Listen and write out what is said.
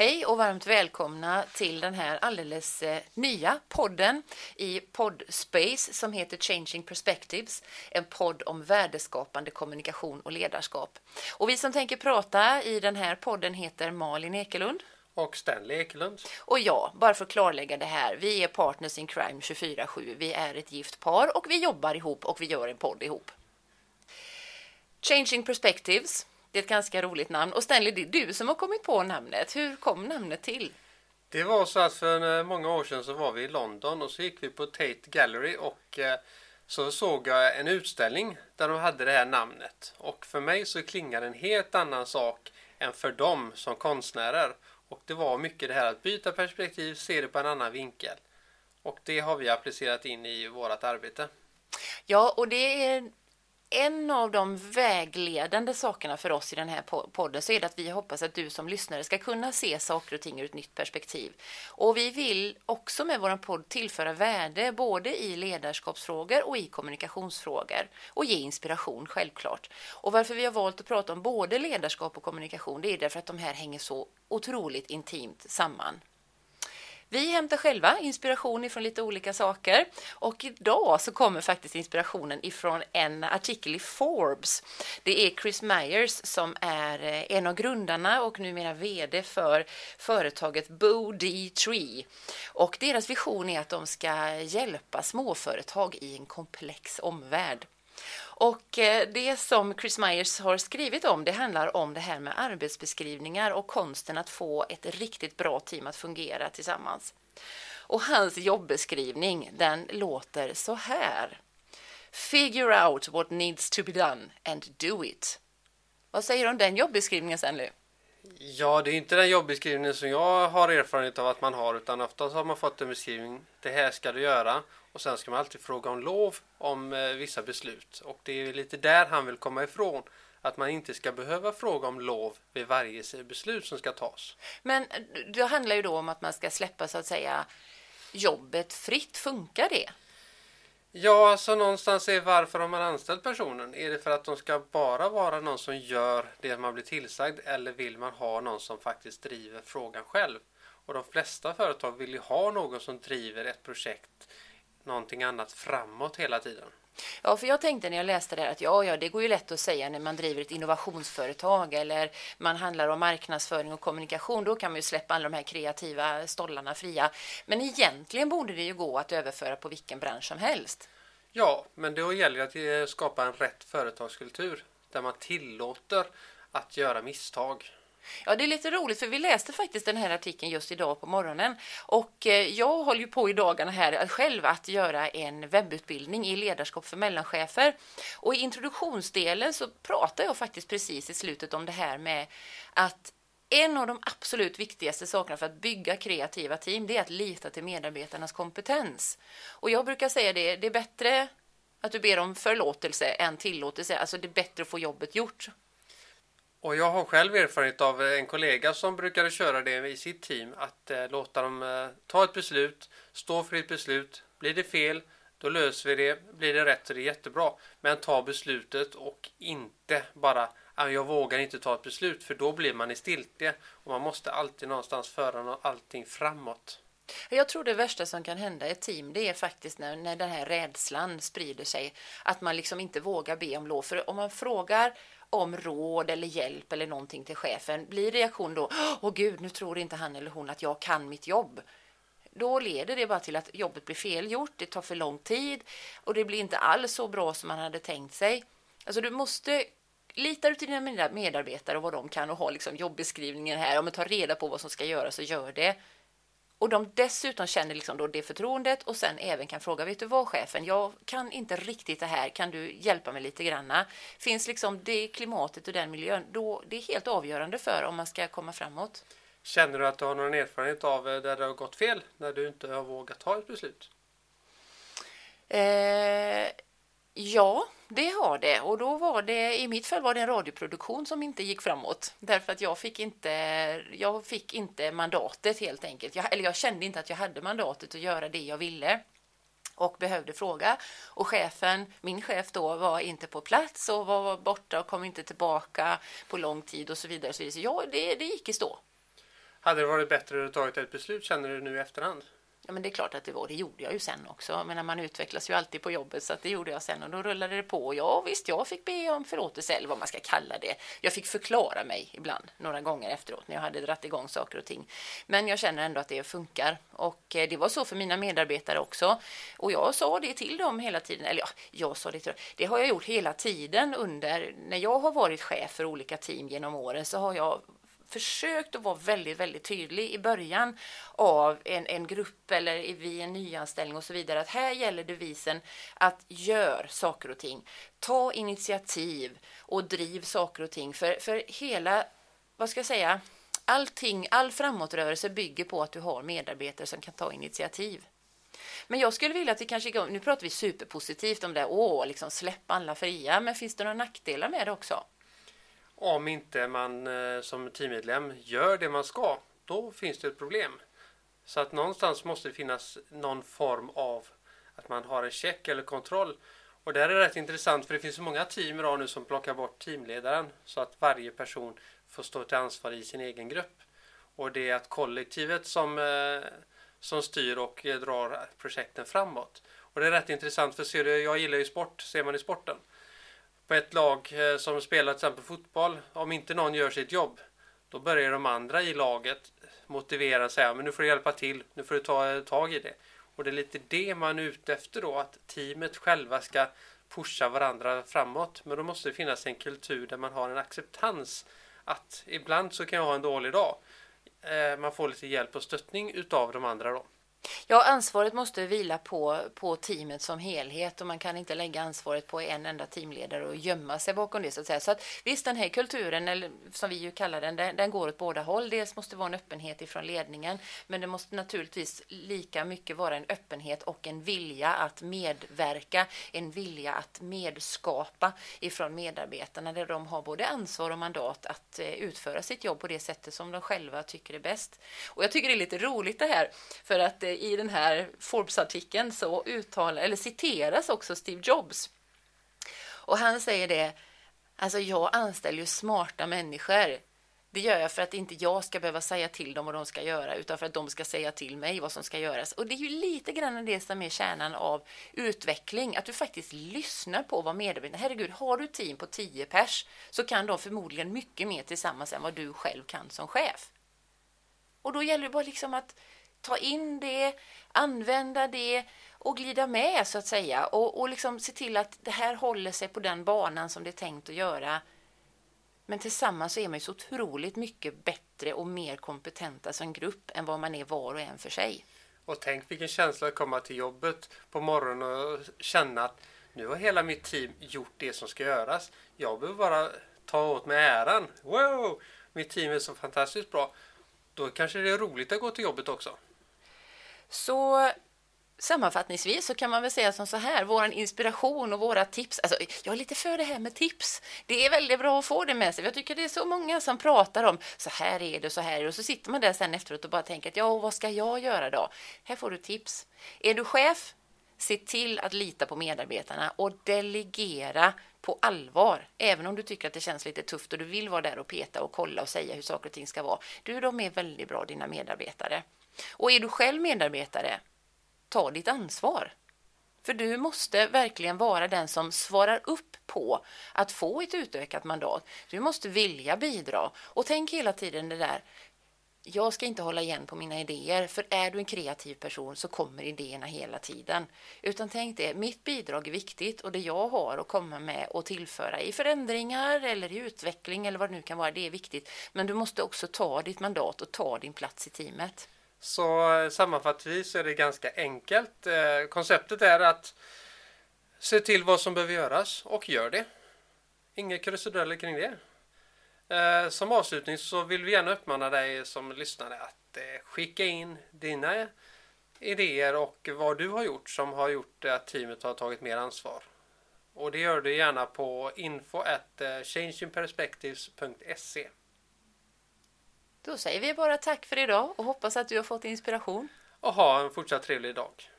Hej och varmt välkomna till den här alldeles eh, nya podden i Podspace som heter Changing Perspectives. En podd om värdeskapande kommunikation och ledarskap. Och vi som tänker prata i den här podden heter Malin Ekelund. Och Stanley Ekelund. Och ja, bara för att klarlägga det här. Vi är partners in crime 24-7. Vi är ett gift par och vi jobbar ihop och vi gör en podd ihop. Changing Perspectives det är ett ganska roligt namn. Och Stanley, det är du som har kommit på namnet. Hur kom namnet till? Det var så att för eh, många år sedan så var vi i London och så gick vi på Tate Gallery och eh, så såg jag en utställning där de hade det här namnet. Och för mig så klingar en helt annan sak än för dem som konstnärer. Och det var mycket det här att byta perspektiv, se det på en annan vinkel. Och det har vi applicerat in i vårt arbete. Ja, och det är en av de vägledande sakerna för oss i den här podden så är det att vi hoppas att du som lyssnare ska kunna se saker och ting ur ett nytt perspektiv. Och vi vill också med vår podd tillföra värde både i ledarskapsfrågor och i kommunikationsfrågor och ge inspiration självklart. Och varför vi har valt att prata om både ledarskap och kommunikation det är därför att de här hänger så otroligt intimt samman. Vi hämtar själva inspiration ifrån lite olika saker och idag så kommer faktiskt inspirationen ifrån en artikel i Forbes. Det är Chris Myers som är eh, en av grundarna och numera VD för företaget Bo D Tree. Och deras vision är att de ska hjälpa småföretag i en komplex omvärld. Och eh, det som Chris Myers har skrivit om det handlar om det här med arbetsbeskrivningar och konsten att få ett riktigt bra team att fungera tillsammans. Och hans jobbeskrivning den låter så här. Figure out what needs to be done and do it. Vad säger du om den jobbeskrivningen Stanley? Ja, det är inte den jobbeskrivningen som jag har erfarenhet av att man har utan oftast har man fått en beskrivning. Det här ska du göra och sen ska man alltid fråga om lov om eh, vissa beslut. Och det är lite där han vill komma ifrån. Att man inte ska behöva fråga om lov vid varje beslut som ska tas. Men det handlar ju då om att man ska släppa så att säga jobbet fritt. Funkar det? Ja, alltså någonstans är varför har man anställt personen? Är det för att de ska bara vara någon som gör det man blir tillsagd eller vill man ha någon som faktiskt driver frågan själv? Och de flesta företag vill ju ha någon som driver ett projekt någonting annat framåt hela tiden. Ja, för jag tänkte när jag läste det här att ja, ja, det går ju lätt att säga när man driver ett innovationsföretag eller man handlar om marknadsföring och kommunikation. Då kan man ju släppa alla de här kreativa stollarna fria. Men egentligen borde det ju gå att överföra på vilken bransch som helst. Ja, men då gäller det att eh, skapa en rätt företagskultur där man tillåter att göra misstag. Ja, det är lite roligt för vi läste faktiskt den här artikeln just idag på morgonen och eh, jag håller ju på i dagarna här själv att göra en webbutbildning i ledarskap för mellanchefer och i introduktionsdelen så pratar jag faktiskt precis i slutet om det här med att en av de absolut viktigaste sakerna för att bygga kreativa team det är att lita till medarbetarnas kompetens. Och jag brukar säga det, det är bättre att du ber om förlåtelse än tillåtelse. Alltså det är bättre att få jobbet gjort. Och jag har själv erfarenhet av eh, en kollega som brukade köra det i sitt team. Att eh, låta dem eh, ta ett beslut, stå för ett beslut. Blir det fel, då löser vi det. Blir det rätt så är det jättebra. Men ta beslutet och inte bara ah, jag vågar inte ta ett beslut för då blir man i stiltje. Och man måste alltid någonstans föra allting framåt. Jag tror det värsta som kan hända i ett team det är faktiskt när, när den här rädslan sprider sig. Att man liksom inte vågar be om lov. För om man frågar om råd eller hjälp eller någonting till chefen, blir reaktion då åh gud, nu tror inte han eller hon att jag kan mitt jobb. Då leder det bara till att jobbet blir felgjort, det tar för lång tid och det blir inte alls så bra som man hade tänkt sig. Alltså du måste Litar du till dina medarbetare och vad de kan och ha liksom jobbeskrivningen här, om ta reda på vad som ska göras och gör det och de dessutom känner liksom då det förtroendet och sen även kan fråga, vet du vad chefen, jag kan inte riktigt det här, kan du hjälpa mig lite granna? Finns liksom det klimatet och den miljön, då det är helt avgörande för om man ska komma framåt. Känner du att du har någon erfarenhet av eh, där det har gått fel, när du inte har vågat ta ett beslut? Eh, ja, det har det. Och då var det, i mitt fall var det en radioproduktion som inte gick framåt. Därför att jag fick inte, jag fick inte mandatet helt enkelt. Jag, eller jag kände inte att jag hade mandatet att göra det jag ville och behövde fråga. Och chefen, min chef då, var inte på plats och var borta och kom inte tillbaka på lång tid och så vidare. Så, ja, det, det gick i stå. Hade det varit bättre att ta ett beslut känner du nu i efterhand? Ja, men det är klart att det var. Det gjorde jag ju sen också. Men man utvecklas ju alltid på jobbet så att det gjorde jag sen och då rullade det på. Ja, visst, jag fick be om förlåtelse eller vad man ska kalla det. Jag fick förklara mig ibland några gånger efteråt när jag hade dratt igång saker och ting. Men jag känner ändå att det funkar och eh, det var så för mina medarbetare också. Och jag sa det till dem hela tiden. Eller ja, jag sa det till dem. Det har jag gjort hela tiden under när jag har varit chef för olika team genom åren så har jag försökt att vara väldigt, väldigt tydlig i början av en, en grupp eller vid en nyanställning och så vidare. Att här gäller devisen att gör saker och ting. Ta initiativ och driv saker och ting. För, för hela, vad ska jag säga, allting, all framåtrörelse bygger på att du har medarbetare som kan ta initiativ. Men jag skulle vilja att vi kanske, nu pratar vi superpositivt om det, åh, liksom släpp alla fria, men finns det några nackdelar med det också? Om inte man eh, som teammedlem gör det man ska, då finns det ett problem. Så att någonstans måste det finnas någon form av att man har en check eller kontroll. Och det här är rätt intressant för det finns så många team idag nu som plockar bort teamledaren så att varje person får stå till ansvar i sin egen grupp. Och det är att kollektivet som, eh, som styr och drar projekten framåt. Och det är rätt intressant för ser du, jag gillar ju sport, ser man i sporten på ett lag eh, som spelar till exempel fotboll, om inte någon gör sitt jobb, då börjar de andra i laget motivera och säga men nu får du hjälpa till, nu får du ta eh, tag i det. Och det är lite det man är ute efter då, att teamet själva ska pusha varandra framåt. Men då måste det finnas en kultur där man har en acceptans att ibland så kan jag ha en dålig dag. Eh, man får lite hjälp och stöttning utav de andra då. Ja, ansvaret måste vila på, på teamet som helhet och man kan inte lägga ansvaret på en enda teamledare och gömma sig bakom det så att säga. Så att visst, den här kulturen, eller som vi ju kallar den, den, den går åt båda håll. Dels måste det vara en öppenhet ifrån ledningen, men det måste naturligtvis lika mycket vara en öppenhet och en vilja att medverka, en vilja att medskapa ifrån medarbetarna där de har både ansvar och mandat att eh, utföra sitt jobb på det sättet som de själva tycker är bäst. Och jag tycker det är lite roligt det här för att eh, Eh, i den här Forbes-artikeln så uttalar, eller citeras också Steve Jobs. Och han säger det, alltså jag anställer ju smarta människor. Det gör jag för att inte jag ska behöva säga till dem vad de ska göra, utan för att de ska säga till mig vad som ska göras. Och det är ju lite grann det som är kärnan av utveckling, att du faktiskt lyssnar på vad medarbetarna... Herregud, har du team på 10 pers så kan de förmodligen mycket mer tillsammans än vad du själv kan som chef. Och då gäller det bara liksom att ta in det, använda det och glida med så att säga och, och liksom se till att det här håller sig på den banan som det är tänkt att göra. Men tillsammans så är man ju så otroligt mycket bättre och mer kompetenta som grupp än vad man är var och en för sig. Och tänk vilken känsla att komma till jobbet på morgonen och känna att nu har hela mitt team gjort det som ska göras. Jag behöver bara ta åt mig äran. Wow! Mitt team är så fantastiskt bra. Då kanske det är roligt att gå till jobbet också. Så sammanfattningsvis så kan man väl säga som så här, vår inspiration och våra tips. Alltså, jag är lite för det här med tips. Det är väldigt bra att få det med sig. Jag tycker det är så många som pratar om så här är det, så här är det. Och så sitter man där sen efteråt och bara tänker att ja, vad ska jag göra då? Här får du tips. Är du chef? Se till att lita på medarbetarna och delegera på allvar, även om du tycker att det känns lite tufft och du vill vara där och peta och kolla och säga hur saker och ting ska vara. Du, de är väldigt bra, dina medarbetare. Och är du själv medarbetare, ta ditt ansvar. För du måste verkligen vara den som svarar upp på att få ett utökat mandat. Du måste vilja bidra. Och tänk hela tiden det där, jag ska inte hålla igen på mina idéer, för är du en kreativ person så kommer idéerna hela tiden. Utan tänk det, mitt bidrag är viktigt och det jag har att komma med och tillföra i förändringar eller i utveckling eller vad det nu kan vara, det är viktigt. Men du måste också ta ditt mandat och ta din plats i teamet. Så eh, sammanfattningsvis är det ganska enkelt. Eh, konceptet är att se till vad som behöver göras och gör det. Inga krusiduller kring det. Eh, som avslutning så vill vi gärna uppmana dig som lyssnare att skicka in dina idéer och vad du har gjort som har gjort att teamet har tagit mer ansvar. Och det gör du gärna på info at changingperspectives.se då säger vi bara tack för idag och hoppas att du har fått inspiration. Och ha en fortsatt trevlig dag.